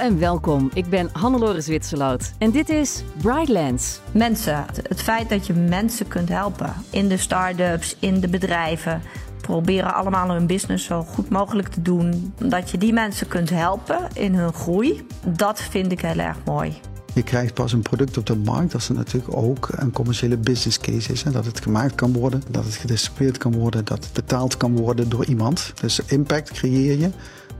en welkom. Ik ben Hannelore Zwitserloot en dit is Brightlands. Mensen, het feit dat je mensen kunt helpen in de start-ups, in de bedrijven, proberen allemaal hun business zo goed mogelijk te doen. Dat je die mensen kunt helpen in hun groei, dat vind ik heel erg mooi. Je krijgt pas een product op de markt als er natuurlijk ook een commerciële business case is. En dat het gemaakt kan worden, dat het gedistribueerd kan worden, dat het betaald kan worden door iemand. Dus impact creëer je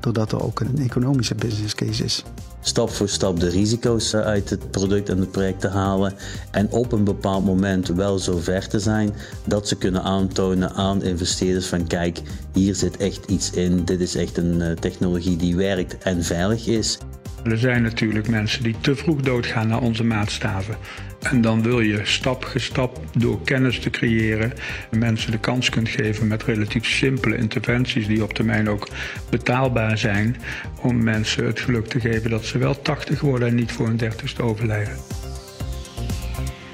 doordat er ook een economische business case is. Stap voor stap de risico's eh, uit het product en het project te halen en op een bepaald moment wel zo ver te zijn dat ze kunnen aantonen aan investeerders van kijk, hier zit echt iets in, dit is echt een eh, technologie die werkt en veilig is. Er zijn natuurlijk mensen die te vroeg doodgaan naar onze maatstaven. En dan wil je stap voor stap door kennis te creëren mensen de kans kunt geven met relatief simpele interventies die op termijn ook betaalbaar zijn om mensen het geluk te geven dat ze wel 80 worden en niet voor hun dertigste overlijden.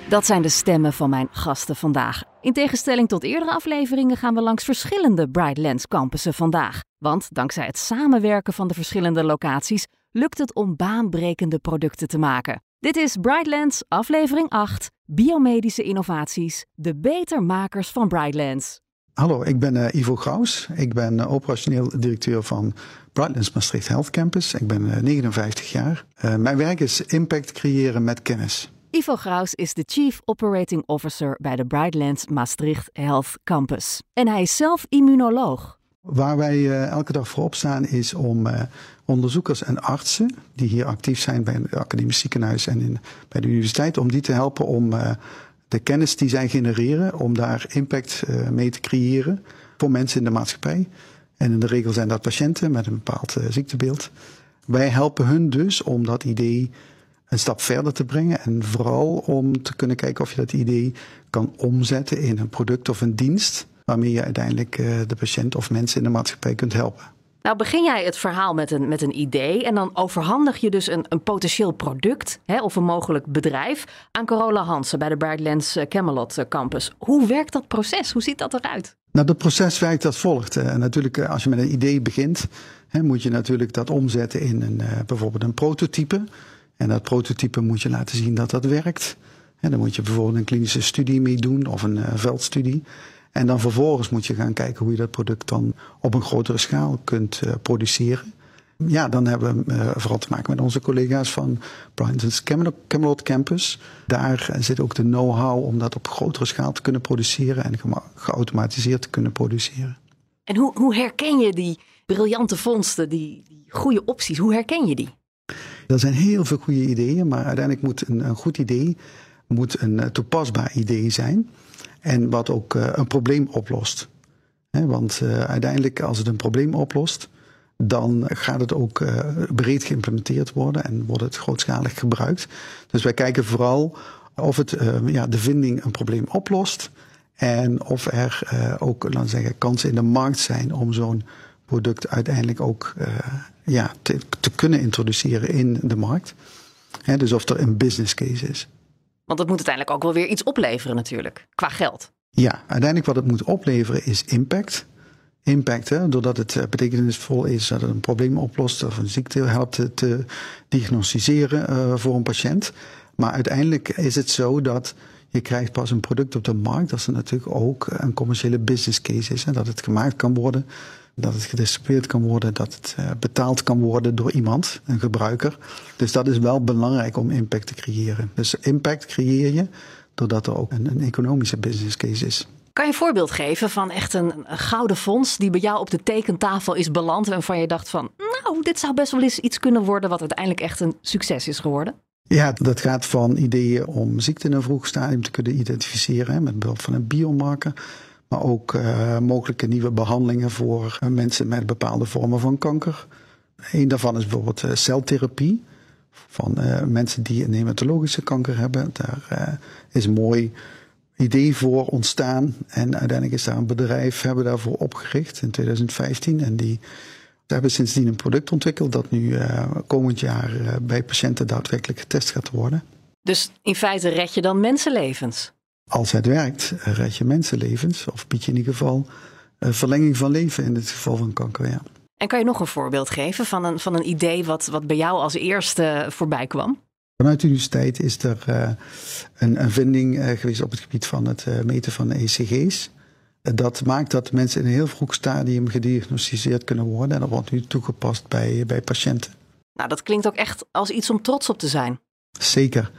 Dat zijn de stemmen van mijn gasten vandaag. In tegenstelling tot eerdere afleveringen gaan we langs verschillende Brightlands campussen vandaag. Want dankzij het samenwerken van de verschillende locaties lukt het om baanbrekende producten te maken. Dit is Brightlands, aflevering 8, Biomedische Innovaties, de betermakers van Brightlands. Hallo, ik ben uh, Ivo Graus. Ik ben uh, operationeel directeur van Brightlands Maastricht Health Campus. Ik ben uh, 59 jaar. mijn werk is impact creëren met kennis. Ivo Graus is de Chief Operating Officer bij de Brightlands Maastricht Health Campus. En hij is zelf immunoloog. Waar wij elke dag voor opstaan is om onderzoekers en artsen die hier actief zijn bij het academisch ziekenhuis en in, bij de universiteit, om die te helpen om uh, de kennis die zij genereren, om daar impact mee te creëren voor mensen in de maatschappij. En in de regel zijn dat patiënten met een bepaald ziektebeeld. Wij helpen hun dus om dat idee een stap verder te brengen en vooral om te kunnen kijken of je dat idee kan omzetten in een product of een dienst waarmee je uiteindelijk de patiënt of mensen in de maatschappij kunt helpen. Nou, begin jij het verhaal met een, met een idee en dan overhandig je dus een, een potentieel product hè, of een mogelijk bedrijf aan Corolla Hansen bij de Brightlands eh, Camelot eh, Campus. Hoe werkt dat proces? Hoe ziet dat eruit? Nou, dat proces werkt als volgt. Uh, natuurlijk, als je met een idee begint, hè, moet je natuurlijk dat omzetten in een, uh, bijvoorbeeld een prototype. En dat prototype moet je laten zien dat dat werkt. En dan moet je bijvoorbeeld een klinische studie mee doen of een veldstudie. En dan vervolgens moet je gaan kijken hoe je dat product dan op een grotere schaal kunt uh, produceren. Ja, dan hebben we uh, vooral te maken met onze collega's van Bryan's Camelot Campus. Daar zit ook de know-how om dat op grotere schaal te kunnen produceren en geautomatiseerd te kunnen produceren. En hoe, hoe herken je die briljante vondsten, die, die goede opties, hoe herken je die? Er zijn heel veel goede ideeën, maar uiteindelijk moet een, een goed idee moet een eh, toepasbaar idee zijn. En wat ook uh, een probleem oplost. Want uh, uiteindelijk, als het een probleem oplost, dan gaat het ook uh, breed geïmplementeerd worden en wordt het grootschalig gebruikt. Dus wij kijken vooral of het, ja, de vinding een probleem oplost. En of er ook, laten zeggen, kansen in de markt zijn om zo'n product uiteindelijk ook ja, te, te, kunnen introduceren in de markt. Dus of er een business case is. Want het moet uiteindelijk ook wel weer iets opleveren natuurlijk, qua geld. Ja, uiteindelijk wat het moet opleveren is impact. Impact, hè, doordat het eh, betekenisvol is dat het een probleem oplost of een ziekte helpt te diagnosticeren uh, voor een patiënt. Maar uiteindelijk is het zo dat je krijgt pas een product op de markt als er natuurlijk ook een commerciële business case is. En dat het gemaakt kan worden dat het gedistribueerd kan worden, dat het uh, betaald kan worden door iemand, een gebruiker. Dus dat is wel belangrijk om impact te creëren. Dus impact creëer je doordat er ook een, een economische business case is. Kan je een voorbeeld geven van echt een, gouden fonds die bij jou op de tekentafel is beland en waarvan je dacht van, nou, dit zou best wel eens iets kunnen worden wat uiteindelijk echt een succes is geworden? Ja, dat gaat van ideeën om ziekte in een vroeg stadium te kunnen identificeren hè, met behulp van een biomarker maar ook uh, mogelijke nieuwe behandelingen voor uh, mensen met bepaalde vormen van kanker. Een daarvan is bijvoorbeeld uh, celtherapie. Van mensen die een hematologische kanker hebben. Daar is een mooi idee voor ontstaan. En uiteindelijk is daar een bedrijf hebben daarvoor opgericht in 2015. En die hebben sindsdien een product ontwikkeld dat nu komend jaar bij patiënten daadwerkelijk getest gaat worden. Dus in feite red je dan mensenlevens? Als het werkt, red je mensenlevens. Of bied je in ieder geval verlenging van leven in het geval van kanker. Ja. En kan je nog een voorbeeld geven van een, van een idee wat, wat bij jou als eerste voorbij kwam? Vanuit de universiteit is er uh, een, een, vinding uh, geweest op het gebied van het uh, meten van ECG's. Dat maakt dat mensen in een heel vroeg stadium gediagnosticeerd kunnen worden. En dat wordt nu toegepast bij, bij patiënten. Nou, dat klinkt ook echt als iets om trots op te zijn. Zeker.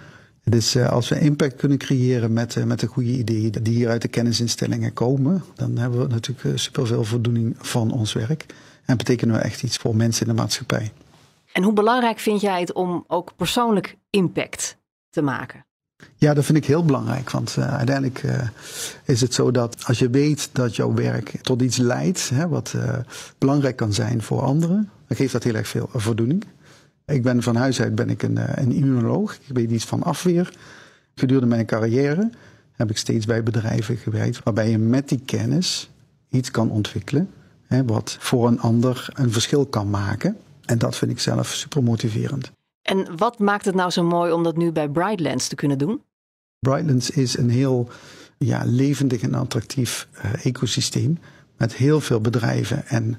Dus als we impact kunnen creëren met, met de goede ideeën die hier uit de kennisinstellingen komen, dan hebben we natuurlijk superveel voldoening van ons werk. En betekenen we echt iets voor mensen in de maatschappij. En hoe belangrijk vind jij het om ook persoonlijk impact te maken? Ja, dat vind ik heel belangrijk. Want uh, uiteindelijk uh, is het zo dat als je weet dat jouw werk tot iets leidt, hè, wat uh, belangrijk kan zijn voor anderen, dan geeft dat heel erg veel voldoening. Ik ben van huis uit ben ik een, een immunoloog. Ik weet iets van afweer. Gedurende mijn carrière heb ik steeds bij bedrijven gewerkt waarbij je met die kennis iets kan ontwikkelen hè, wat voor een ander een verschil kan maken. En dat vind ik zelf super motiverend. En wat maakt het nou zo mooi om dat nu bij Brightlands te kunnen doen? Brightlands is een heel ja, levendig en attractief uh, ecosysteem met heel veel bedrijven en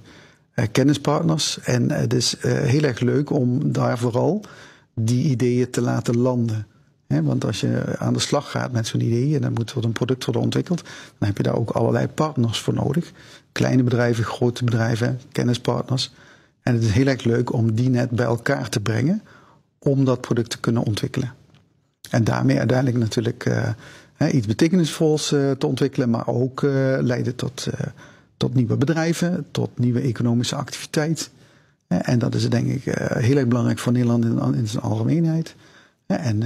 kennispartners. En het is uh, heel erg leuk om daar vooral die ideeën te laten landen. Want als je aan de slag gaat met zo'n idee en dan moet er een product worden ontwikkeld, dan heb je daar ook allerlei partners voor nodig. Kleine bedrijven, grote bedrijven, kennispartners. En het is heel erg leuk om die net bij elkaar te brengen om dat product te kunnen ontwikkelen. En daarmee uiteindelijk natuurlijk iets betekenisvols te ontwikkelen, maar ook uh, leiden tot, tot nieuwe bedrijven, tot nieuwe economische activiteit. en dat is denk ik heel erg belangrijk voor Nederland in, zijn algemeenheid. en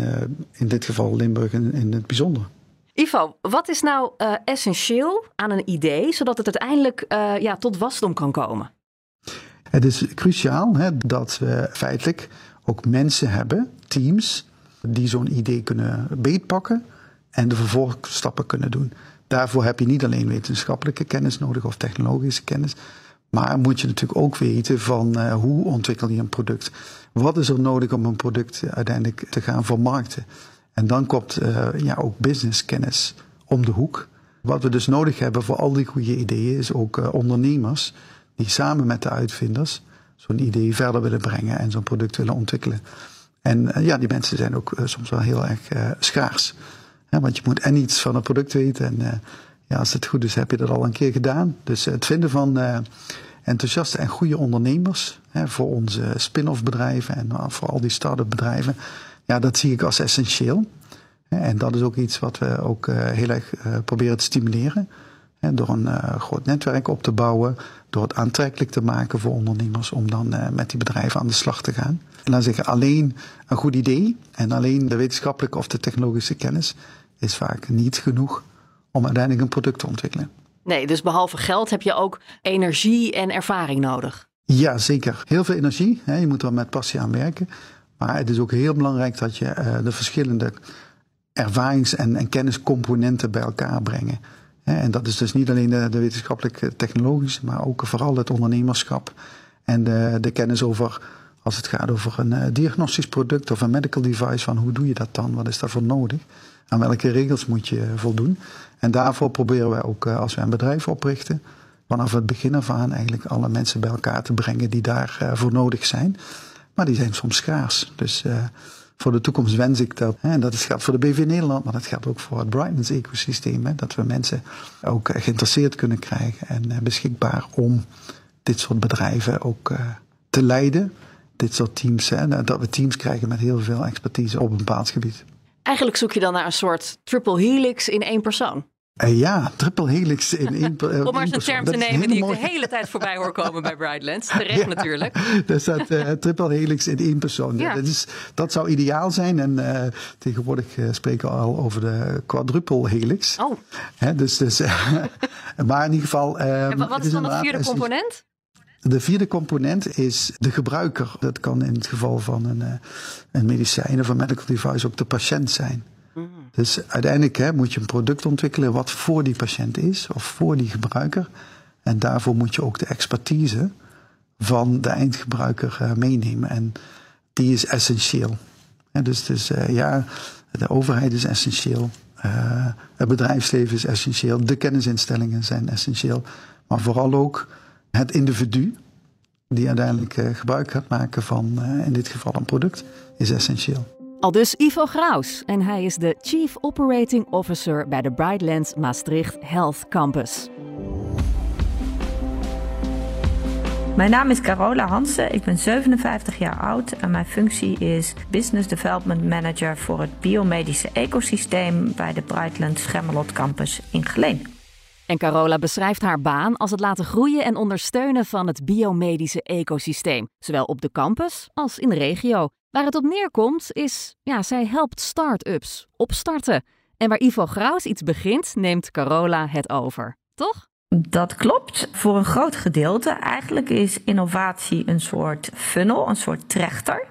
in dit geval Limburg in, in het bijzonder. Ivo, wat is nou essentieel aan een idee, zodat het uiteindelijk ja, tot wasdom kan komen? Het is cruciaal hè, dat we feitelijk ook mensen hebben, teams, die zo'n idee kunnen beetpakken en de vervolgstappen kunnen doen. Daarvoor heb je niet alleen wetenschappelijke kennis nodig of technologische kennis, maar moet je natuurlijk ook weten van uh, hoe ontwikkel je een product. Wat is er nodig om een product uiteindelijk te gaan vermarkten? En dan komt uh, ja, ook businesskennis om de hoek. Wat we dus nodig hebben voor al die goede ideeën is ook uh, ondernemers die samen met de uitvinders zo'n idee verder willen brengen en zo'n product willen ontwikkelen. En ja, die mensen zijn ook soms wel heel erg uh, want je moet en iets van het product weten. En ja, als het goed is, heb je dat al een keer gedaan. Dus het vinden van enthousiaste en goede ondernemers voor onze spin-off bedrijven en voor al die start-up bedrijven. Ja, dat zie ik als essentieel. En dat is ook iets wat we ook heel erg proberen te stimuleren. Door een uh, groot netwerk op te bouwen, door het aantrekkelijk te maken voor ondernemers om dan uh, met die bedrijven aan de slag te gaan. En dan zeggen alleen een goed idee en alleen de wetenschappelijke of de technologische kennis is vaak niet genoeg om uiteindelijk een product te ontwikkelen. Nee, dus behalve geld heb je ook energie en ervaring nodig. Ja, zeker. Heel veel energie. Hè. Je moet er met passie aan werken. Maar het is ook heel belangrijk dat je uh, de verschillende ervarings- en, en kenniscomponenten bij elkaar brengt. En dat is dus niet alleen de, de wetenschappelijke technologische, maar ook vooral het ondernemerschap en de, de kennis over, als het gaat over een uh, diagnostisch product of een medical device, van hoe doe je dat dan? Wat is daarvoor nodig? Aan welke regels moet je voldoen? En daarvoor proberen wij ook, uh, als we een bedrijf oprichten, vanaf het begin af aan eigenlijk alle mensen bij elkaar te brengen die daarvoor voor nodig zijn. Maar die zijn soms schaars. Dus voor de toekomst wens ik dat. En dat geldt voor de BV Nederland, maar dat geldt ook voor het Brightness ecosysteem. Hè, dat we mensen ook eh, geïnteresseerd kunnen krijgen en eh, beschikbaar om dit soort bedrijven ook te leiden. Dit soort teams. Hè, dat we teams krijgen met heel veel expertise op een bepaald gebied. Eigenlijk zoek je dan naar een soort triple helix in één persoon. Uh, ja, triple helix in één uh, Om maar eens een term te nemen die mooie... ik de hele tijd voorbij hoor komen bij Brightlands. Terecht ja, natuurlijk. Daar staat uh, triple helix in één persoon. Ja. Dat, is, dat zou ideaal zijn. En tegenwoordig spreken we al over de quadruple helix. Oh. dus, dus, maar in ieder geval... en wat is dan de vierde component? De vierde component is de gebruiker. Dat kan in het geval van een, een medicijn of een medical device ook de patiënt zijn. Dus uiteindelijk hè, moet je een product ontwikkelen wat voor die patiënt is of voor die gebruiker. En daarvoor moet je ook de expertise van de eindgebruiker uh, meenemen. En die is essentieel. En dus dus uh, ja, de overheid is essentieel. Uh, het bedrijfsleven is essentieel. De kennisinstellingen zijn essentieel. Maar vooral ook het individu die uiteindelijk gebruik gaat maken van in dit geval een product, is essentieel. Al dus Ivo Graus en hij is de Chief Operating Officer bij de Brightlands Maastricht Health Campus. Mijn naam is Carola Hansen, ik ben 57 jaar oud en mijn functie is Business Development Manager voor het biomedische ecosysteem bij de Brightland Schemmelot Campus in Geleen. En Carola beschrijft haar baan als het laten groeien en ondersteunen van het biomedische ecosysteem, zowel op de campus als in de regio. Waar het op neerkomt is, ja, zij helpt start-ups opstarten. En waar Ivo Graus iets begint, neemt Carola het over. Toch? Dat klopt. Voor een groot gedeelte. Eigenlijk is innovatie een soort funnel, een soort trechter.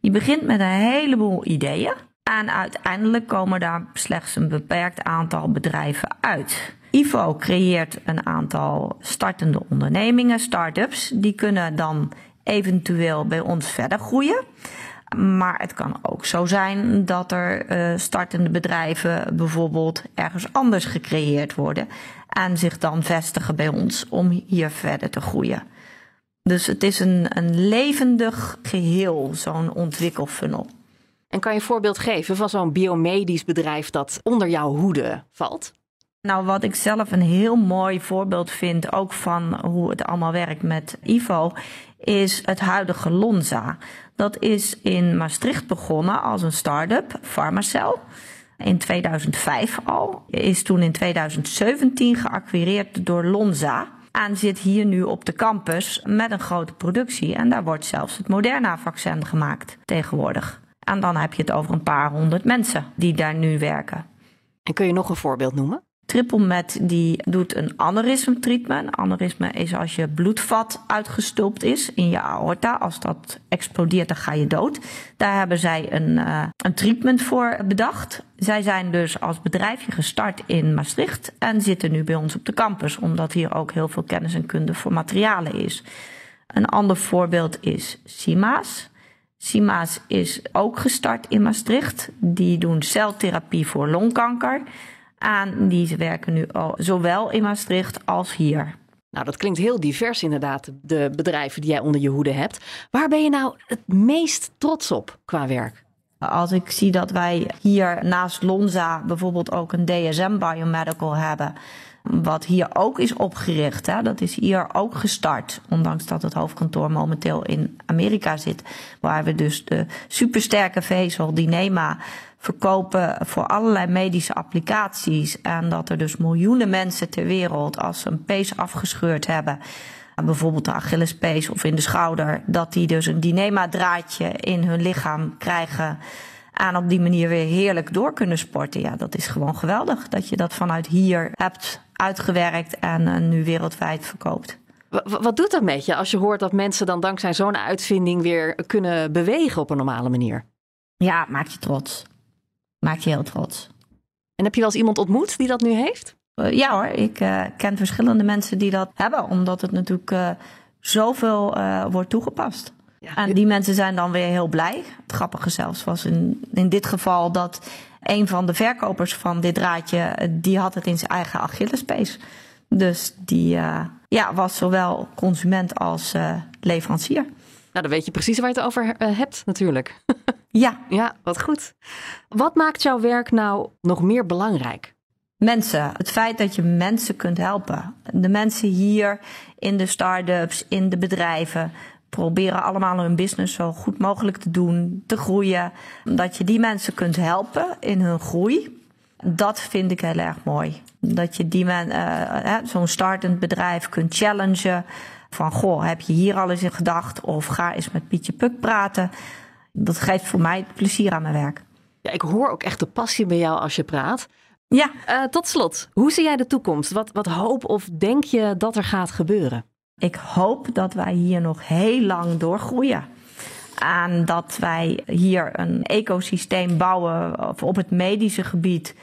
Je begint met een heleboel ideeën. En uiteindelijk komen daar slechts een beperkt aantal bedrijven uit. Ivo creëert een aantal startende ondernemingen, start-ups. Die kunnen dan eventueel bij ons verder groeien. Maar het kan ook zo zijn dat er uh, startende bedrijven bijvoorbeeld ergens anders gecreëerd worden en zich dan vestigen bij ons om hier verder te groeien. Dus het is een, een levendig geheel, zo'n ontwikkelfunnel. En kan je een voorbeeld geven van zo'n biomedisch bedrijf dat onder jouw hoede valt? Nou, wat ik zelf een heel mooi voorbeeld vind, ook van hoe het allemaal werkt met Ivo, is het huidige Lonza. Dat is in Maastricht begonnen als een start-up, Pharmacel. In 2005 al. Is toen in 2017 geacquireerd door Lonza. En zit hier nu op de campus met een grote productie. En daar wordt zelfs het Moderna-vaccin gemaakt tegenwoordig. En dan heb je het over een paar honderd mensen die daar nu werken. En kun je nog een voorbeeld noemen? TripleMed die doet een aneurysme treatment. Aneurysme is als je bloedvat uitgestulpt is in je aorta. Als dat explodeert, dan ga je dood. Daar hebben zij een, uh, een treatment voor bedacht. Zij zijn dus als bedrijfje gestart in Maastricht en zitten nu bij ons op de campus, omdat hier ook heel veel kennis en kunde voor materialen is. Een ander voorbeeld is Sima's. Sima's is ook gestart in Maastricht. Die doen celtherapie voor longkanker aan. Die werken nu al zowel in Maastricht als hier. Nou, dat klinkt heel divers inderdaad, de bedrijven die jij onder je hoede hebt. Waar ben je nou het meest trots op qua werk? Als ik zie dat wij hier naast Lonza bijvoorbeeld ook een DSM Biomedical hebben. Wat hier ook is opgericht. Hè, dat is hier ook gestart. Ondanks dat het hoofdkantoor momenteel in Amerika zit. Waar we dus de supersterke vezel Dynema verkopen voor allerlei medische applicaties. En dat er dus miljoenen mensen ter wereld, als ze een pees afgescheurd hebben, bijvoorbeeld de Achillespees of in de schouder, dat die dus een dynema-draadje in hun lichaam krijgen. En op die manier weer heerlijk door kunnen sporten. Ja, dat is gewoon geweldig dat je dat vanuit hier hebt uitgewerkt en uh, nu wereldwijd verkoopt. Wat doet dat met je als je hoort dat mensen dan dankzij zo'n uitvinding weer kunnen bewegen op een normale manier? Ja, maakt je trots maakt je heel trots. En heb je wel eens iemand ontmoet die dat nu heeft? Uh, ja hoor, ik uh, ken verschillende mensen die dat hebben, omdat het natuurlijk uh, zoveel wordt toegepast. Ja, en die mensen zijn dan weer heel blij. Het grappige zelfs was in, in dit geval dat een van de verkopers van dit draadje, die had het in zijn eigen Achillespees. Dus die ja, was zowel consument als leverancier. Nou, dan weet je precies waar je het over hebt natuurlijk. Ja. Ja, wat goed. Wat maakt jouw werk nou nog meer belangrijk? Mensen. Het feit dat je mensen kunt helpen. De mensen hier in de start-ups, in de bedrijven, proberen allemaal hun business zo goed mogelijk te doen, te groeien. Dat je die mensen kunt helpen in hun groei. Dat vind ik heel erg mooi. Dat je die men, uh, zo'n startend bedrijf kunt challengen. Van goh, heb je hier al eens in gedacht? Of ga eens met Pietje Puk praten dat geeft voor mij plezier aan mijn werk. Ja, ik hoor ook echt de passie bij jou als je praat. Ja. Uh, tot slot, hoe zie jij de toekomst? Wat, wat hoop of denk je dat er gaat gebeuren? Ik hoop dat wij hier nog heel lang doorgroeien. En dat wij hier een ecosysteem bouwen op het medische gebied.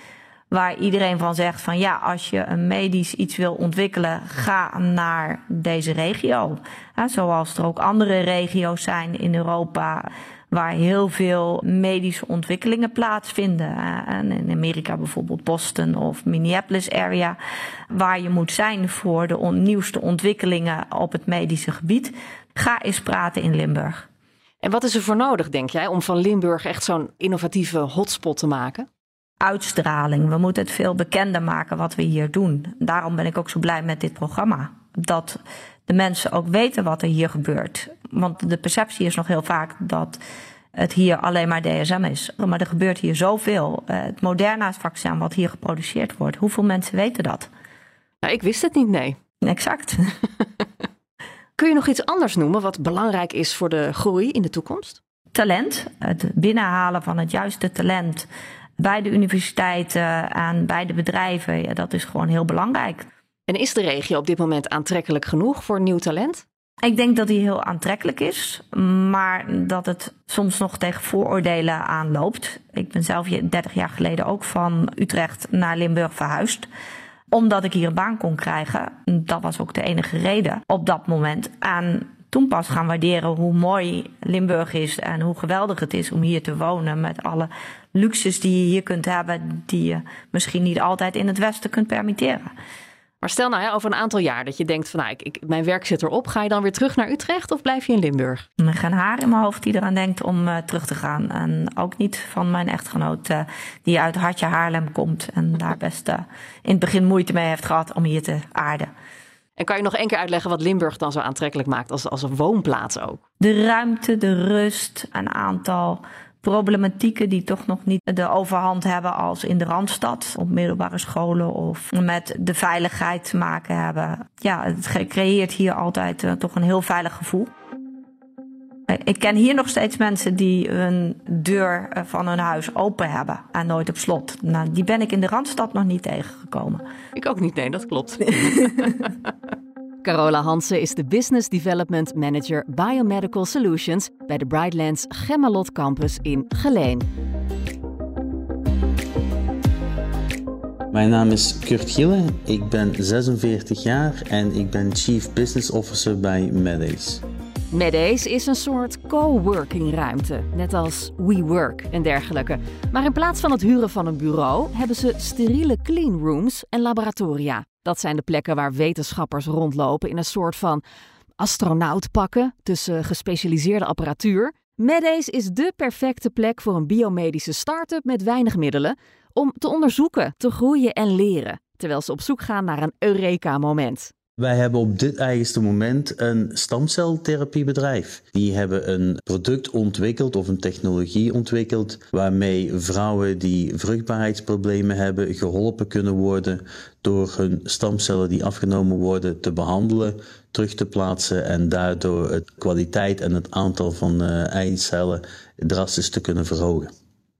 Waar iedereen van zegt van ja, als je een medisch iets wil ontwikkelen, ga naar deze regio. zoals er ook andere regio's zijn in Europa waar heel veel medische ontwikkelingen plaatsvinden. En in Amerika bijvoorbeeld Boston of Minneapolis area, waar je moet zijn voor de nieuwste ontwikkelingen op het medische gebied. Ga eens praten in Limburg. En wat is er voor nodig, denk jij, om van Limburg echt zo'n innovatieve hotspot te maken? Uitstraling. We moeten het veel bekender maken wat we hier doen. Daarom ben ik ook zo blij met dit programma. Dat de mensen ook weten wat er hier gebeurt. Want de perceptie is nog heel vaak dat het hier alleen maar DSM is. Maar er gebeurt hier zoveel. Eh, het Moderna-vaccin wat hier geproduceerd wordt. Hoeveel mensen weten dat? Nou, ik wist het niet, nee. Exact. Kun je nog iets anders noemen wat belangrijk is voor de groei in de toekomst? Talent. Het binnenhalen van het juiste talent bij de universiteiten en bij de bedrijven. Ja, dat is gewoon heel belangrijk. En is de regio op dit moment aantrekkelijk genoeg voor nieuw talent? Ik denk dat die heel aantrekkelijk is, maar dat het soms nog tegen vooroordelen aanloopt. Ik ben zelf 30 jaar geleden ook van Utrecht naar Limburg verhuisd omdat ik hier een baan kon krijgen. Dat was ook de enige reden op dat moment. En toen pas gaan waarderen hoe mooi Limburg is en hoe geweldig het is om hier te wonen. Met alle luxes die je hier kunt hebben, die je misschien niet altijd in het Westen kunt permitteren. Maar stel nou ja, over een aantal jaar dat je denkt van nou, ik, ik, mijn werk zit erop. Ga je dan weer terug naar Utrecht of blijf je in Limburg? Er geen haar in mijn hoofd die eraan denkt om uh, terug te gaan. En ook niet van mijn echtgenoot uh, die uit Hartje Haarlem komt. En daar best uh, in het begin moeite mee heeft gehad om hier te aarden. En kan je nog één keer uitleggen wat Limburg dan zo aantrekkelijk maakt als, als een woonplaats ook? De ruimte, de rust, een aantal problematieken die toch nog niet de overhand hebben als in de Randstad, op middelbare scholen of met de veiligheid te maken hebben. Ja, het creëert hier altijd uh, toch een heel veilig gevoel. Ik ken hier nog steeds mensen die hun deur eh, van hun huis open hebben en nooit op slot. Nou, die ben ik in de Randstad nog niet tegengekomen. Ik ook niet, nee, dat klopt. Carola Hansen is de Business Development Manager Biomedical Solutions bij de Brightlands Gemmelot Campus in Geleen. Mijn naam is Kurt Gille, ik ben 46 jaar en ik ben Chief Business Officer bij Medace. Medace is een soort coworking ruimte, net als WeWork en dergelijke. Maar in plaats van het huren van een bureau hebben ze steriele cleanrooms en laboratoria. Dat zijn de plekken waar wetenschappers rondlopen in een soort van astronautpakken tussen gespecialiseerde apparatuur. Medace is dé perfecte plek voor een biomedische start-up met weinig middelen om te onderzoeken, te groeien en leren, terwijl ze op zoek gaan naar een Eureka-moment. Wij hebben op dit eigenste moment een stamceltherapiebedrijf. Die hebben een product ontwikkeld of een technologie ontwikkeld waarmee vrouwen die vruchtbaarheidsproblemen hebben geholpen kunnen worden door hun stamcellen die afgenomen worden te behandelen, terug te plaatsen en daardoor het kwaliteit en het aantal van uh, eicellen drastisch te kunnen verhogen.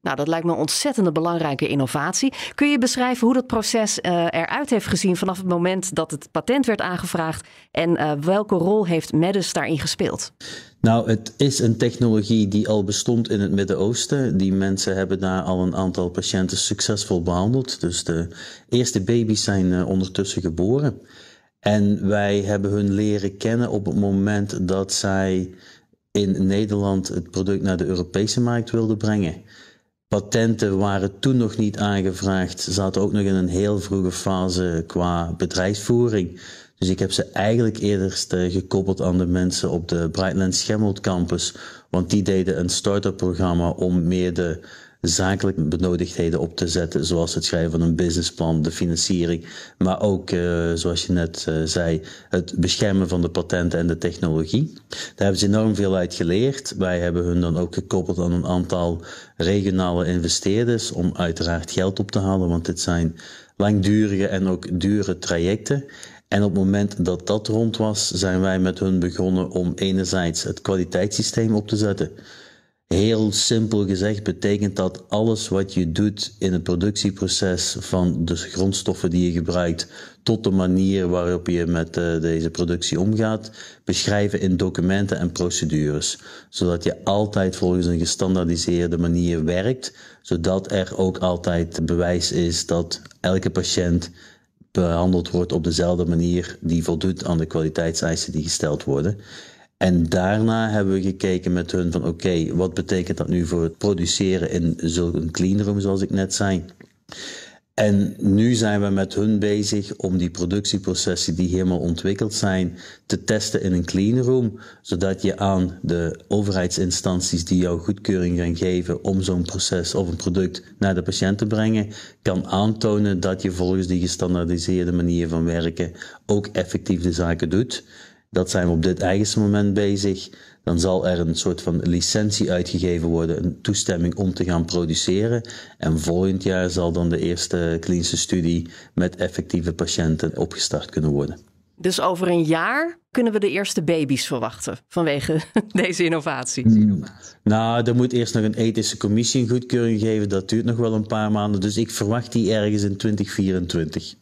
Nou, dat lijkt me een ontzettende belangrijke innovatie. Kun je beschrijven hoe dat proces uh, eruit heeft gezien vanaf het moment dat het patent werd aangevraagd en uh, welke rol heeft Medus daarin gespeeld? Nou, het is een technologie die al bestond in het Midden-Oosten. Die mensen hebben daar al een aantal patiënten succesvol behandeld. Dus de eerste baby's zijn uh, ondertussen geboren. En wij hebben hun leren kennen op het moment dat zij in Nederland het product naar de Europese markt wilden brengen. Patenten waren toen nog niet aangevraagd, zaten ook nog in een heel vroege fase qua bedrijfsvoering. Dus ik heb ze eigenlijk eerder gekoppeld aan de mensen op de Brightlands Schemmelt campus, want die deden een start-up programma om meer de zakelijke benodigdheden op te zetten, zoals het schrijven van een businessplan, de financiering, maar ook, uh, zoals je net uh, zei, het beschermen van de patenten en de technologie. Daar hebben ze enorm veel uit geleerd. Wij hebben hun dan ook gekoppeld aan een aantal regionale investeerders om uiteraard geld op te halen, want dit zijn langdurige en ook dure trajecten. En op het moment dat dat rond was, zijn wij met hun begonnen om enerzijds het kwaliteitssysteem op te zetten. Heel simpel gezegd betekent dat alles wat je doet in het productieproces van de grondstoffen die je gebruikt tot de manier waarop je met uh, deze productie omgaat, beschrijven in documenten en procedures, zodat je altijd volgens een gestandaardiseerde manier werkt, zodat er ook altijd bewijs is dat elke patiënt behandeld wordt op dezelfde manier die voldoet aan de kwaliteitseisen die gesteld worden. En daarna hebben we gekeken met hun van oké, wat betekent dat nu voor het produceren in zo'n cleanroom zoals ik net zei. En nu zijn we met hun bezig om die productieprocessen die helemaal ontwikkeld zijn te testen in een cleanroom, zodat je aan de overheidsinstanties die jou goedkeuring gaan geven om zo'n proces of een product naar de patiënt te brengen, kan aantonen dat je volgens die gestandaardiseerde manier van werken ook effectief de zaken doet. Dat zijn we op dit eigenste moment bezig. Dan zal er een soort van licentie uitgegeven worden, een toestemming om te gaan produceren. En volgend jaar zal dan de eerste klinische studie met effectieve patiënten opgestart kunnen worden. Dus over een jaar kunnen we de eerste baby's verwachten vanwege deze innovatie? Nou, er moet eerst nog een ethische commissie een goedkeuring geven. Dat duurt nog wel een paar maanden. Dus ik verwacht die ergens in 2024.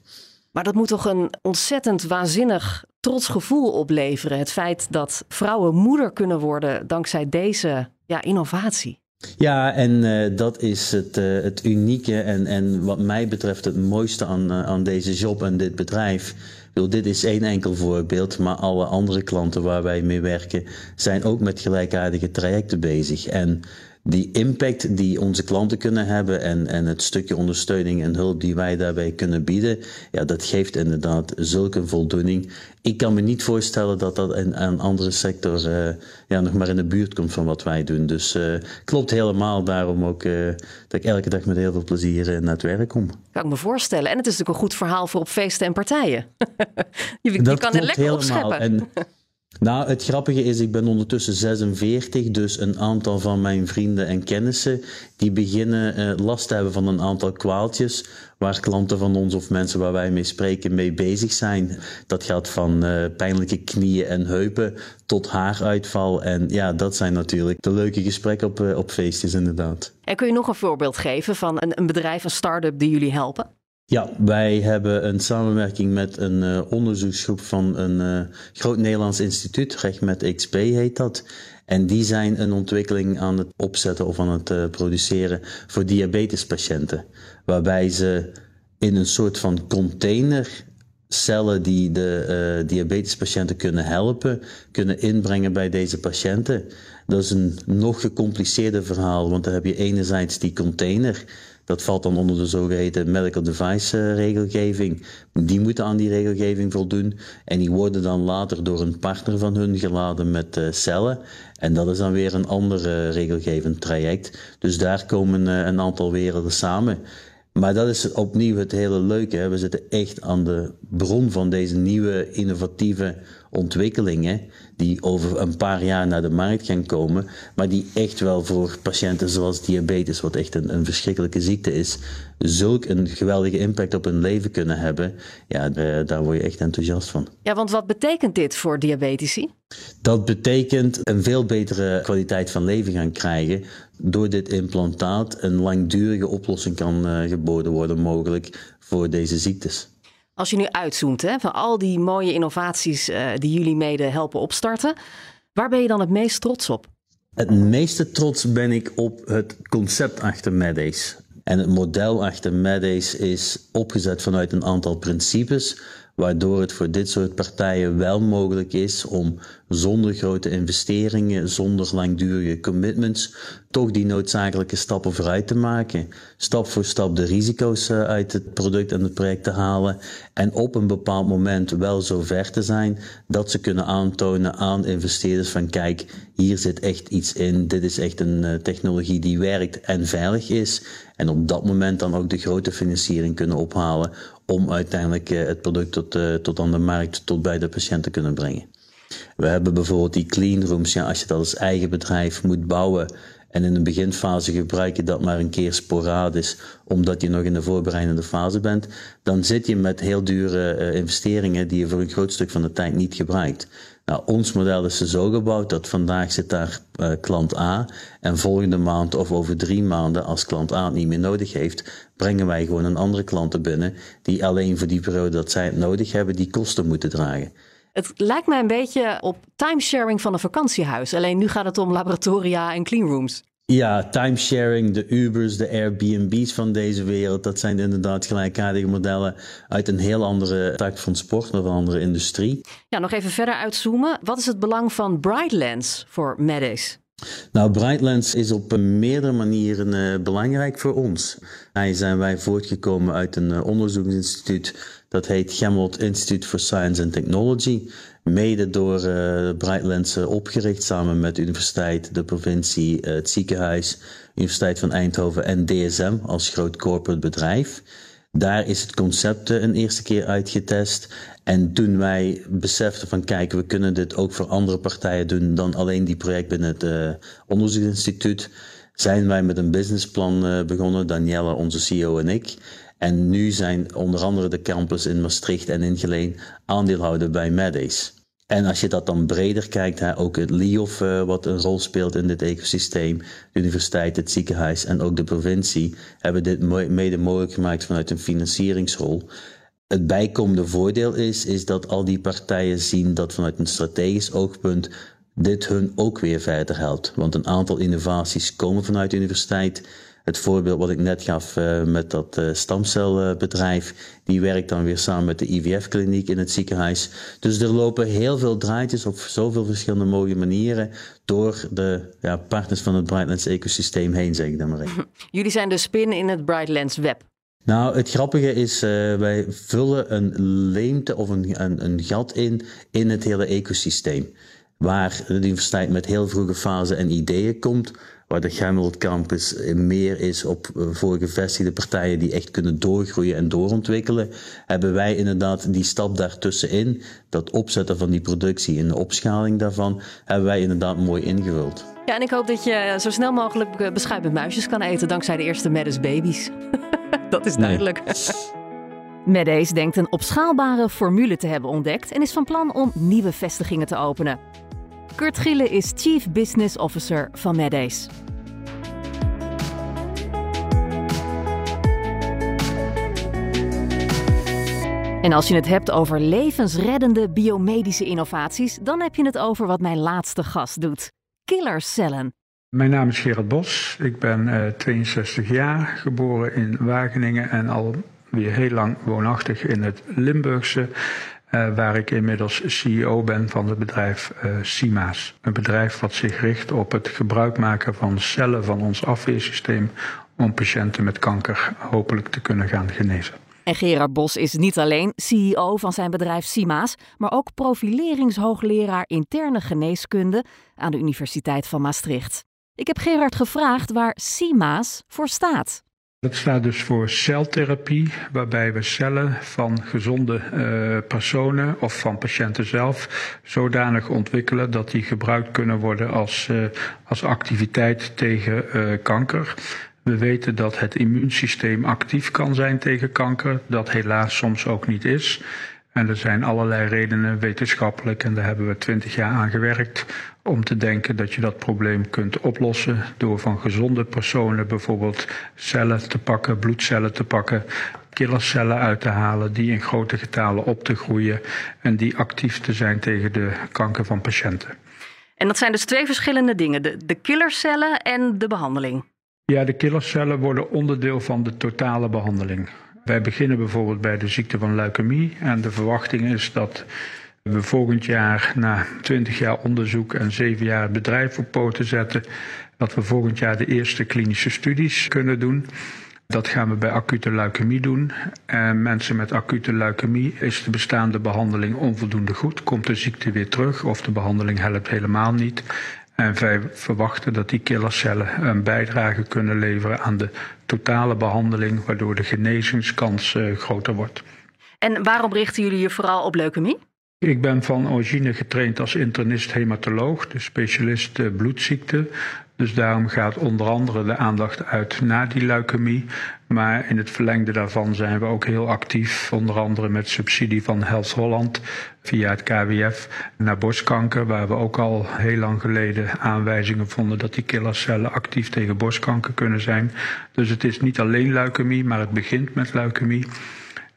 Maar dat moet toch een ontzettend waanzinnig trots gevoel opleveren. Het feit dat vrouwen moeder kunnen worden dankzij deze ja, innovatie. Ja, en uh, dat is het, uh, het unieke en, en wat mij betreft het mooiste aan, uh, aan deze job en dit bedrijf. Bedoel, dit is één enkel voorbeeld, maar alle andere klanten waar wij mee werken zijn ook met gelijkaardige trajecten bezig. En die impact die onze klanten kunnen hebben en, en het stukje ondersteuning en hulp die wij daarbij kunnen bieden, ja, dat geeft inderdaad zulke voldoening. Ik kan me niet voorstellen dat dat in een andere sector uh, ja, nog maar in de buurt komt van wat wij doen. Dus uh, klopt helemaal daarom ook uh, dat ik elke dag met heel veel plezier naar het werk kom. Kan ik me voorstellen. En het is natuurlijk een goed verhaal voor op feesten en partijen. je, je kan het lekker helemaal. opscheppen. En, nou, het grappige is, ik ben ondertussen 46, dus een aantal van mijn vrienden en kennissen die beginnen uh, last te hebben van een aantal kwaaltjes waar klanten van ons of mensen waar wij mee spreken mee bezig zijn. Dat gaat van uh, pijnlijke knieën en heupen tot haaruitval. En ja, dat zijn natuurlijk de leuke gesprekken op, uh, op feestjes inderdaad. En kun je nog een voorbeeld geven van een, een bedrijf, een start-up die jullie helpen? Ja, wij hebben een samenwerking met een uh, onderzoeksgroep van een uh, groot Nederlands instituut, Recht met XP heet dat. En die zijn een ontwikkeling aan het opzetten of aan het uh, produceren voor diabetespatiënten. Waarbij ze in een soort van container cellen die de diabetespatiënten kunnen helpen, kunnen inbrengen bij deze patiënten. Dat is een nog gecompliceerder verhaal, want dan heb je enerzijds die container dat valt dan onder de zogeheten medical device regelgeving. Die moeten aan die regelgeving voldoen. En die worden dan later door een partner van hun geladen met uh, cellen. En dat is dan weer een ander uh, regelgevend traject. Dus daar komen een aantal werelden samen. Maar dat is opnieuw het hele leuke. We zitten echt aan de bron van deze nieuwe innovatieve ontwikkelingen. Die over een paar jaar naar de markt gaan komen. Maar die echt wel voor patiënten zoals diabetes, wat echt een, een verschrikkelijke ziekte is. Zulk een geweldige impact op hun leven kunnen hebben. Ja, daar word je echt enthousiast van. Ja, want wat betekent dit voor diabetici? Dat betekent een veel betere kwaliteit van leven gaan krijgen. Door dit implantaat een langdurige oplossing kan uh, geboden worden, mogelijk voor deze ziektes. Als je nu uitzoomt hè, van al die mooie innovaties uh, die jullie mede helpen opstarten, waar ben je dan het meest trots op? Het meeste trots ben ik op het concept achter Medace. En het model achter Medace is opgezet vanuit een aantal principes waardoor het voor dit soort partijen wel mogelijk is om zonder grote investeringen, zonder langdurige commitments, toch die noodzakelijke stappen vooruit te maken. Stap voor stap de risico's eh, uit het product en het project te halen en op een bepaald moment wel zo ver te zijn dat ze kunnen aantonen aan investeerders van kijk, hier zit echt iets in, dit is echt een uh, technologie die werkt en veilig is. En op dat moment dan ook de grote financiering kunnen ophalen om uiteindelijk uh, het product tot, uh, tot aan de markt, tot bij de patiënt te kunnen brengen. We hebben bijvoorbeeld die cleanrooms, ja, als je dat als eigen bedrijf moet bouwen en in de beginfase gebruik je dat maar een keer sporadisch, omdat je nog in de voorbereidende fase bent, dan zit je met heel dure uh, investeringen die je voor een groot stuk van de tijd niet gebruikt. Nou, ons model is zo gebouwd dat vandaag zit daar uh, klant A en volgende maand of over drie maanden, als klant A het niet meer nodig heeft, brengen wij gewoon een andere klant binnen die alleen voor die periode dat zij het nodig hebben, die kosten moeten dragen. Het lijkt mij een beetje op timesharing van een vakantiehuis. Alleen nu gaat het om laboratoria en cleanrooms. Ja, timesharing, de Ubers, de Airbnb's van deze wereld, dat zijn inderdaad gelijkaardige modellen uit een heel andere tak van sport of een andere industrie. Ja, nog even verder uitzoomen. Wat is het belang van Brightlands voor Medace? Nou, Brightlands is op meerdere manieren uh, belangrijk voor ons. Daar zijn wij voortgekomen uit een uh, onderzoeksinstituut dat heet Gemmelot Institute for Science and Technology. Mede door uh, Brightlands opgericht samen met de universiteit, de provincie, het ziekenhuis, Universiteit van Eindhoven en DSM als groot corporate bedrijf. Daar is het concept een eerste keer uitgetest. En toen wij beseften van kijk, we kunnen dit ook voor andere partijen doen dan alleen die project binnen het uh, onderzoeksinstituut, zijn wij met een businessplan uh, begonnen, Danielle, onze CEO en ik. En nu zijn onder andere de campus in Maastricht en in Geleen aandeelhouder bij Medace. En als je dat dan breder kijkt, hè, ook het LIOF, uh, wat een rol speelt in dit ecosysteem, de universiteit, het ziekenhuis en ook de provincie, hebben dit mede mogelijk gemaakt vanuit een financieringsrol. Het bijkomende voordeel is, is dat al die partijen zien dat vanuit een strategisch oogpunt dit hun ook weer verder helpt. Want een aantal innovaties komen vanuit de universiteit. Het voorbeeld wat ik net gaf uh, met dat uh, stamcelbedrijf, die werkt dan weer samen met de IVF-kliniek in het ziekenhuis. Dus er lopen heel veel draadjes op zoveel verschillende mooie manieren door de ja, partners van het Brightlands ecosysteem heen, zeg ik dan maar even. Jullie zijn de spin in het Brightlands web. Nou, het grappige is, uh, wij vullen een leemte of een, een, een, gat in in het hele ecosysteem. Waar de universiteit met heel vroege fase en ideeën komt, waar de Gemmelot Campus meer is op uh, voor gevestigde partijen die echt kunnen doorgroeien en doorontwikkelen, hebben wij inderdaad die stap daartussenin, dat opzetten van die productie en de opschaling daarvan, hebben wij inderdaad mooi ingevuld. Ja, en ik hoop dat je zo snel mogelijk eh, beschuit met muisjes kan eten dankzij de eerste Medes baby's. dat is duidelijk. Nee. Medace denkt een opschaalbare formule te hebben ontdekt en is van plan om nieuwe vestigingen te openen. Kurt Gille is Chief Business Officer van Medace. En als je het hebt over levensreddende biomedische innovaties, dan heb je het over wat mijn laatste gast doet: killercellen. Mijn naam is Gerard Bos. Ik ben uh, 62 jaar, geboren in Wageningen en al weer heel lang woonachtig in het Limburgse. Uh, waar ik inmiddels CEO ben van het bedrijf uh. Een bedrijf wat zich richt op het gebruik maken van cellen van ons afweersysteem om patiënten met kanker hopelijk te kunnen gaan genezen. En Gerard Bos is niet alleen CEO van zijn bedrijf CIMA's, maar ook profileringshoogleraar interne geneeskunde aan de Universiteit van Maastricht. Ik heb Gerard gevraagd waar CIMA's voor staat. Dat staat dus voor celtherapie, waarbij we cellen van gezonde uh, personen of van patiënten zelf zodanig ontwikkelen dat die gebruikt kunnen worden als, uh, als activiteit tegen uh, kanker. We weten dat het immuunsysteem actief kan zijn tegen kanker, dat helaas soms ook niet is. En er zijn allerlei redenen wetenschappelijk, en daar hebben we twintig jaar aan gewerkt, om te denken dat je dat probleem kunt oplossen door van gezonde personen bijvoorbeeld cellen te pakken, bloedcellen te pakken, killercellen uit te halen, die in grote getalen op te groeien en die actief te zijn tegen de kanker van patiënten. En dat zijn dus twee verschillende dingen, de, de killercellen en de behandeling. Ja, de killercellen worden onderdeel van de totale behandeling. Wij beginnen bijvoorbeeld bij de ziekte van leukemie en de verwachting is dat we volgend jaar na 20 jaar onderzoek en 7 jaar het bedrijf op poten zetten, dat we volgend jaar de eerste klinische studies kunnen doen. Dat gaan we bij acute leukemie doen. En mensen met acute leukemie is de bestaande behandeling onvoldoende goed. Komt de ziekte weer terug of de behandeling helpt helemaal niet. En wij verwachten dat die killercellen een bijdrage kunnen leveren aan de totale behandeling, waardoor de genezingskans groter wordt. En waarom richten jullie je vooral op leukemie? Ik ben van origine getraind als internist-hematoloog, dus specialist uh, bloedziekte. Dus daarom gaat onder andere de aandacht uit naar die leukemie. Maar in het verlengde daarvan zijn we ook heel actief, onder andere met subsidie van Health Holland via het KWF naar borstkanker, waar we ook al heel lang geleden aanwijzingen vonden dat die killercellen actief tegen borstkanker kunnen zijn. Dus het is niet alleen leukemie, maar het begint met leukemie.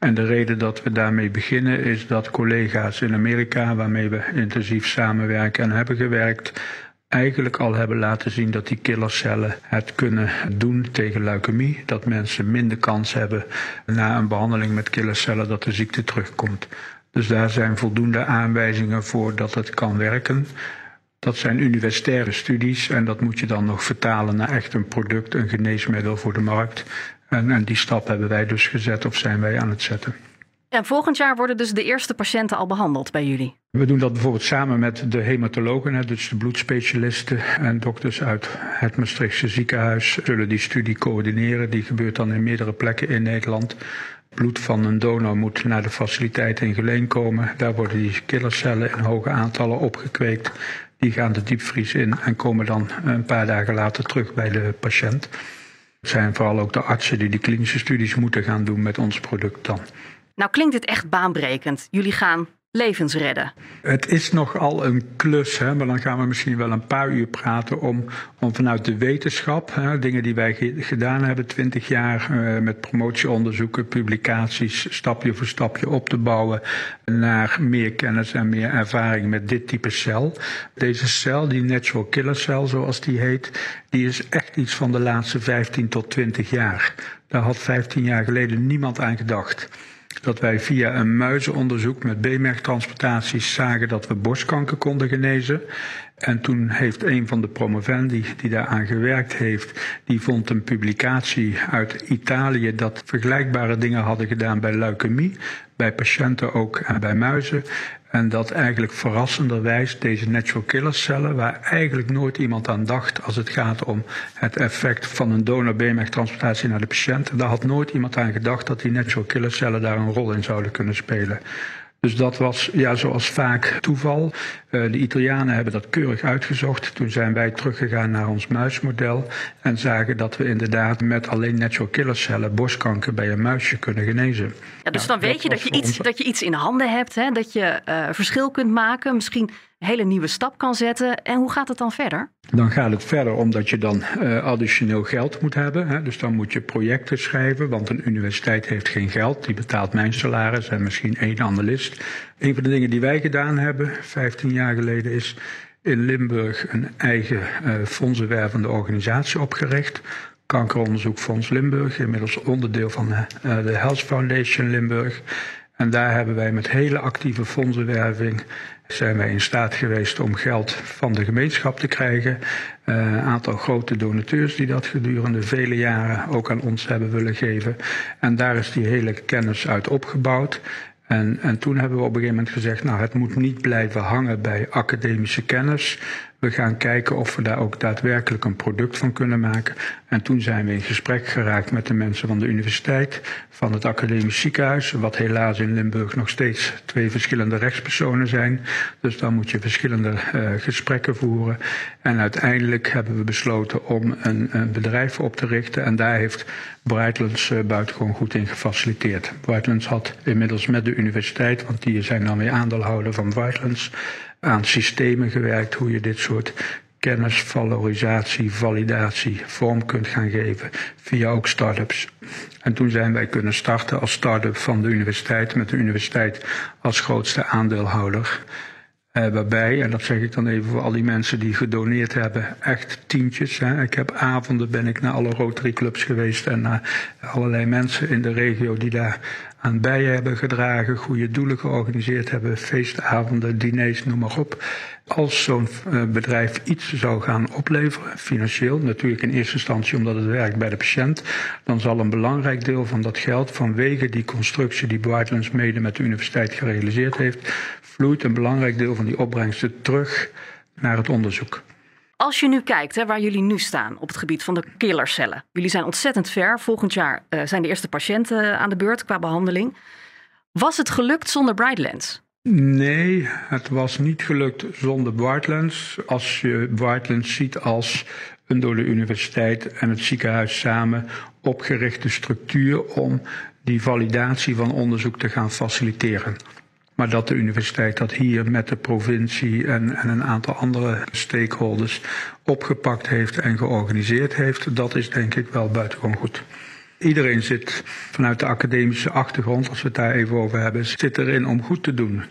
En de reden dat we daarmee beginnen is dat collega's in Amerika, waarmee we intensief samenwerken en hebben gewerkt, eigenlijk al hebben laten zien dat die killercellen het kunnen doen tegen leukemie. Dat mensen minder kans hebben na een behandeling met killercellen dat de ziekte terugkomt. Dus daar zijn voldoende aanwijzingen voor dat het kan werken. Dat zijn universitaire studies en dat moet je dan nog vertalen naar echt een product, een geneesmiddel voor de markt. En, en die stap hebben wij dus gezet of zijn wij aan het zetten. En volgend jaar worden dus de eerste patiënten al behandeld bij jullie? We doen dat bijvoorbeeld samen met de hematologen, dus de bloedspecialisten en dokters uit het Maastrichtse ziekenhuis zullen die studie coördineren. Die gebeurt dan in meerdere plekken in Nederland. Bloed van een donor moet naar de faciliteit in Geleen komen. Daar worden die killercellen in hoge aantallen opgekweekt. Die gaan de diepvries in en komen dan een paar dagen later terug bij de patiënt. Het zijn vooral ook de artsen die die klinische studies moeten gaan doen met ons product dan. Nou klinkt dit echt baanbrekend. Jullie gaan levens redden. Het is nogal een klus, hè, maar dan gaan we misschien wel een paar uur praten om, om vanuit de wetenschap, hè, dingen die wij gedaan hebben, twintig jaar uh, met promotieonderzoeken, publicaties, stapje voor stapje op te bouwen naar meer kennis en meer ervaring met dit type cel. Deze cel, die natural killer cell zoals die heet, die is echt iets van de laatste 15 tot 20 jaar. Daar had 15 jaar geleden niemand aan gedacht dat wij via een muizenonderzoek met B-merktransplantaties zagen dat we borstkanker konden genezen. En toen heeft een van de promovendi die daaraan gewerkt heeft, die vond een publicatie uit Italië dat vergelijkbare dingen hadden gedaan bij leukemie, bij patiënten ook en bij muizen. En dat eigenlijk verrassenderwijs deze natural killer cellen, waar eigenlijk nooit iemand aan dacht als het gaat om het effect van een donor beenmergtransplantatie naar de patiënt, daar had nooit iemand aan gedacht dat die natural killer cellen daar een rol in zouden kunnen spelen. Dus dat was, ja, zoals vaak toeval. Uh, de Italianen hebben dat keurig uitgezocht. Toen zijn wij teruggegaan naar ons muismodel en zagen dat we inderdaad met alleen natural killer cellen borstkanker bij een muisje kunnen genezen. Ja, dus dan weet je dat je, iets, dat je iets in handen hebt, hè? dat je uh, verschil kunt maken. Misschien hele nieuwe stap kan zetten. En hoe gaat het dan verder? Dan gaat het verder omdat je dan uh, additioneel geld moet hebben. Hè? Dus dan moet je projecten schrijven, want een universiteit heeft geen geld. Die betaalt mijn salaris en misschien één analist. Een van de dingen die wij gedaan hebben, 15 jaar geleden, is in Limburg een eigen uh, fondsenwervende organisatie opgericht. Kankeronderzoekfonds Limburg, inmiddels onderdeel van uh, de Health Foundation Limburg. En daar hebben wij met hele actieve fondsenwerving zijn wij in staat geweest om geld van de gemeenschap te krijgen. Een uh, aantal grote donateurs die dat gedurende vele jaren ook aan ons hebben willen geven. En daar is die hele kennis uit opgebouwd. En, en toen hebben we op een gegeven moment gezegd, nou het moet niet blijven hangen bij academische kennis. We gaan kijken of we daar ook daadwerkelijk een product van kunnen maken. En toen zijn we in gesprek geraakt met de mensen van de universiteit, van het academisch ziekenhuis, wat helaas in Limburg nog steeds twee verschillende rechtspersonen zijn. Dus dan moet je verschillende uh, gesprekken voeren. En uiteindelijk hebben we besloten om een, een bedrijf op te richten. En daar heeft Brightlands uh, buitengewoon goed in gefaciliteerd. Brightlands had inmiddels met de universiteit, want die zijn dan weer aandeelhouder van Brightlands aan systemen gewerkt hoe je dit soort kennis, valorisatie, validatie vorm kunt gaan geven via ook start-ups. En toen zijn wij kunnen starten als start-up van de universiteit met de universiteit als grootste aandeelhouder. Uh, waarbij, en dat zeg ik dan even voor al die mensen die gedoneerd hebben, echt tientjes. Hè. Ik heb avonden ben ik naar alle Rotary Clubs geweest en naar allerlei mensen in de regio die daar aan bij hebben gedragen, goede doelen georganiseerd hebben, feestavonden, diners, noem maar op. Als zo'n uh, bedrijf iets zou gaan opleveren, financieel, natuurlijk in eerste instantie omdat het werkt bij de patiënt, dan zal een belangrijk deel van dat geld vanwege die constructie die Brightlands mede met de universiteit gerealiseerd heeft, vloeit een belangrijk deel van die opbrengsten terug naar het onderzoek. Als je nu kijkt hè, waar jullie nu staan op het gebied van de killercellen. Jullie zijn ontzettend ver. Volgend jaar uh, zijn de eerste patiënten aan de beurt qua behandeling. Was het gelukt zonder Brightlands? Nee, het was niet gelukt zonder Brightlands. Als je Brightlands ziet als een door de universiteit en het ziekenhuis samen opgerichte structuur om die validatie van onderzoek te gaan faciliteren. Maar dat de universiteit dat hier met de provincie en, en, een aantal andere stakeholders opgepakt heeft en georganiseerd heeft, dat is denk ik wel buitengewoon goed. Iedereen zit vanuit de academische achtergrond, als we het daar even over hebben, zit erin om goed te doen.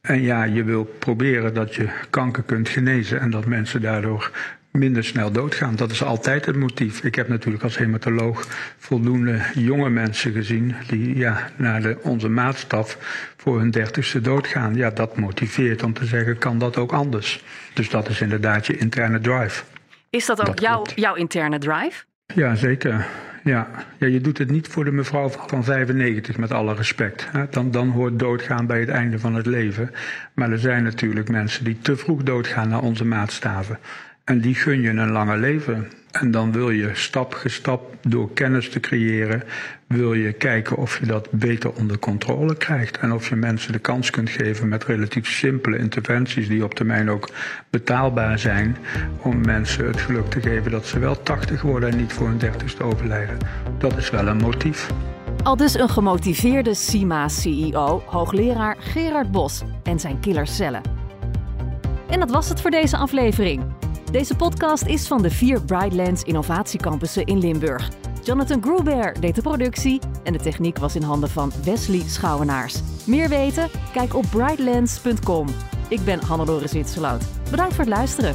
En ja, je wil proberen dat je kanker kunt genezen en dat mensen daardoor minder snel doodgaan. Dat is altijd het motief. Ik heb natuurlijk als hematoloog voldoende jonge mensen gezien die ja, naar de, onze maatstaf voor hun dertigste doodgaan. Ja, dat motiveert om te zeggen, kan dat ook anders? Dus dat is inderdaad je interne drive. Is dat ook jouw, jouw interne drive? Ja, zeker. Ja. ja, je doet het niet voor de mevrouw van 95, met alle respect. Dan, dan hoort doodgaan bij het einde van het leven. Maar er zijn natuurlijk mensen die te vroeg doodgaan naar onze maatstaven. En die gun je een langer leven. En dan wil je stap voor stap door kennis te creëren, wil je kijken of je dat beter onder controle krijgt. En of je mensen de kans kunt geven met relatief simpele interventies die op termijn ook betaalbaar zijn. Om mensen het geluk te geven dat ze wel 80 worden en niet voor hun dertigste overlijden. Dat is wel een motief. Al dus een gemotiveerde CIMA-CEO, hoogleraar Gerard Bos en zijn killercellen. En dat was het voor deze aflevering. Deze podcast is van de vier Brightlands innovatiecampussen in Limburg. Jonathan Gruber deed de productie en de techniek was in handen van Wesley Schouwenaars. Meer weten? Kijk op brightlands.com. Ik ben Hannelore Zwitserloot. Bedankt voor het luisteren.